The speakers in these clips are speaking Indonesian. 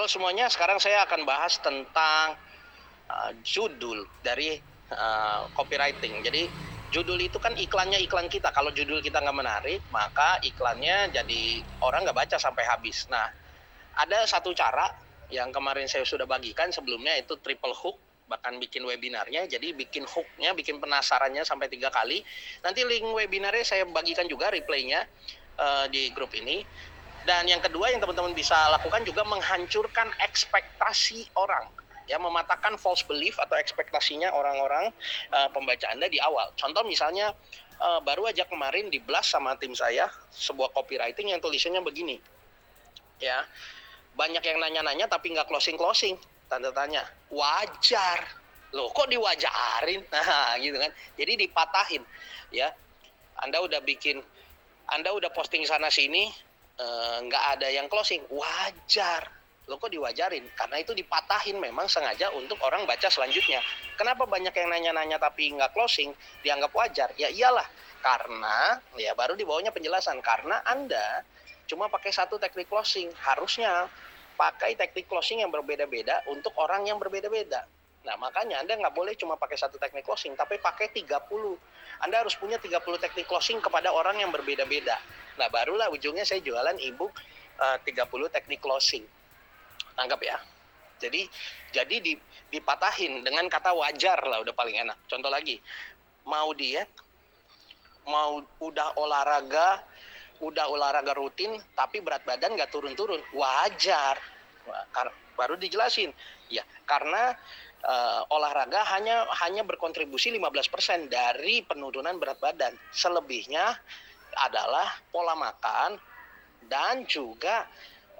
Halo semuanya, sekarang saya akan bahas tentang uh, judul dari uh, copywriting. Jadi judul itu kan iklannya iklan kita. Kalau judul kita nggak menarik, maka iklannya jadi orang nggak baca sampai habis. Nah, ada satu cara yang kemarin saya sudah bagikan sebelumnya itu triple hook bahkan bikin webinarnya jadi bikin hooknya bikin penasarannya sampai tiga kali nanti link webinarnya saya bagikan juga replaynya uh, di grup ini dan yang kedua yang teman-teman bisa lakukan juga menghancurkan ekspektasi orang ya mematahkan false belief atau ekspektasinya orang-orang uh, pembaca Anda di awal. Contoh misalnya uh, baru aja kemarin di blast sama tim saya sebuah copywriting yang tulisannya begini. Ya. Banyak yang nanya-nanya tapi nggak closing-closing. Tanda tanya. Wajar. Loh kok diwajarin? Nah, gitu kan. Jadi dipatahin ya. Anda udah bikin Anda udah posting sana sini nggak uh, ada yang closing. Wajar. Lo kok diwajarin? Karena itu dipatahin memang sengaja untuk orang baca selanjutnya. Kenapa banyak yang nanya-nanya tapi nggak closing? Dianggap wajar. Ya iyalah. Karena ya baru di bawahnya penjelasan. Karena anda cuma pakai satu teknik closing. Harusnya pakai teknik closing yang berbeda-beda untuk orang yang berbeda-beda Nah, makanya Anda nggak boleh cuma pakai satu teknik closing, tapi pakai 30. Anda harus punya 30 teknik closing kepada orang yang berbeda-beda. Nah, barulah ujungnya saya jualan ebook uh, 30 teknik closing. Anggap ya. Jadi jadi di, dipatahin dengan kata wajar lah udah paling enak. Contoh lagi, mau diet, mau udah olahraga, udah olahraga rutin, tapi berat badan nggak turun-turun, wajar. Baru dijelasin, ya karena uh, olahraga hanya hanya berkontribusi 15% dari penurunan berat badan. Selebihnya adalah pola makan dan juga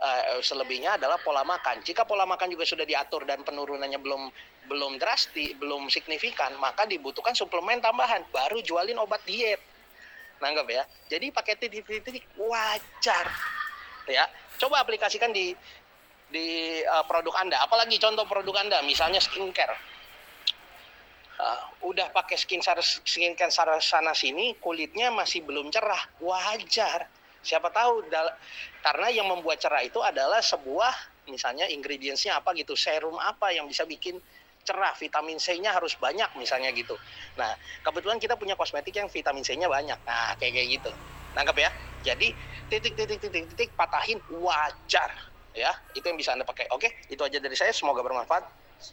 uh, selebihnya adalah pola makan. Jika pola makan juga sudah diatur dan penurunannya belum belum drastis, belum signifikan, maka dibutuhkan suplemen tambahan. Baru jualin obat diet. Nanggap ya. Jadi pakai titik-titik wajar. Ya. Coba aplikasikan di di uh, produk Anda. Apalagi contoh produk Anda, misalnya skincare. Uh, udah pakai skincare skincare sana sini, kulitnya masih belum cerah. Wajar. Siapa tahu karena yang membuat cerah itu adalah sebuah misalnya ingredientsnya apa gitu, serum apa yang bisa bikin cerah, vitamin C-nya harus banyak misalnya gitu. Nah, kebetulan kita punya kosmetik yang vitamin C-nya banyak. Nah, kayak kayak gitu. Nangkep ya? Jadi titik titik titik titik patahin wajar ya itu yang bisa anda pakai. Oke itu aja dari saya. Semoga bermanfaat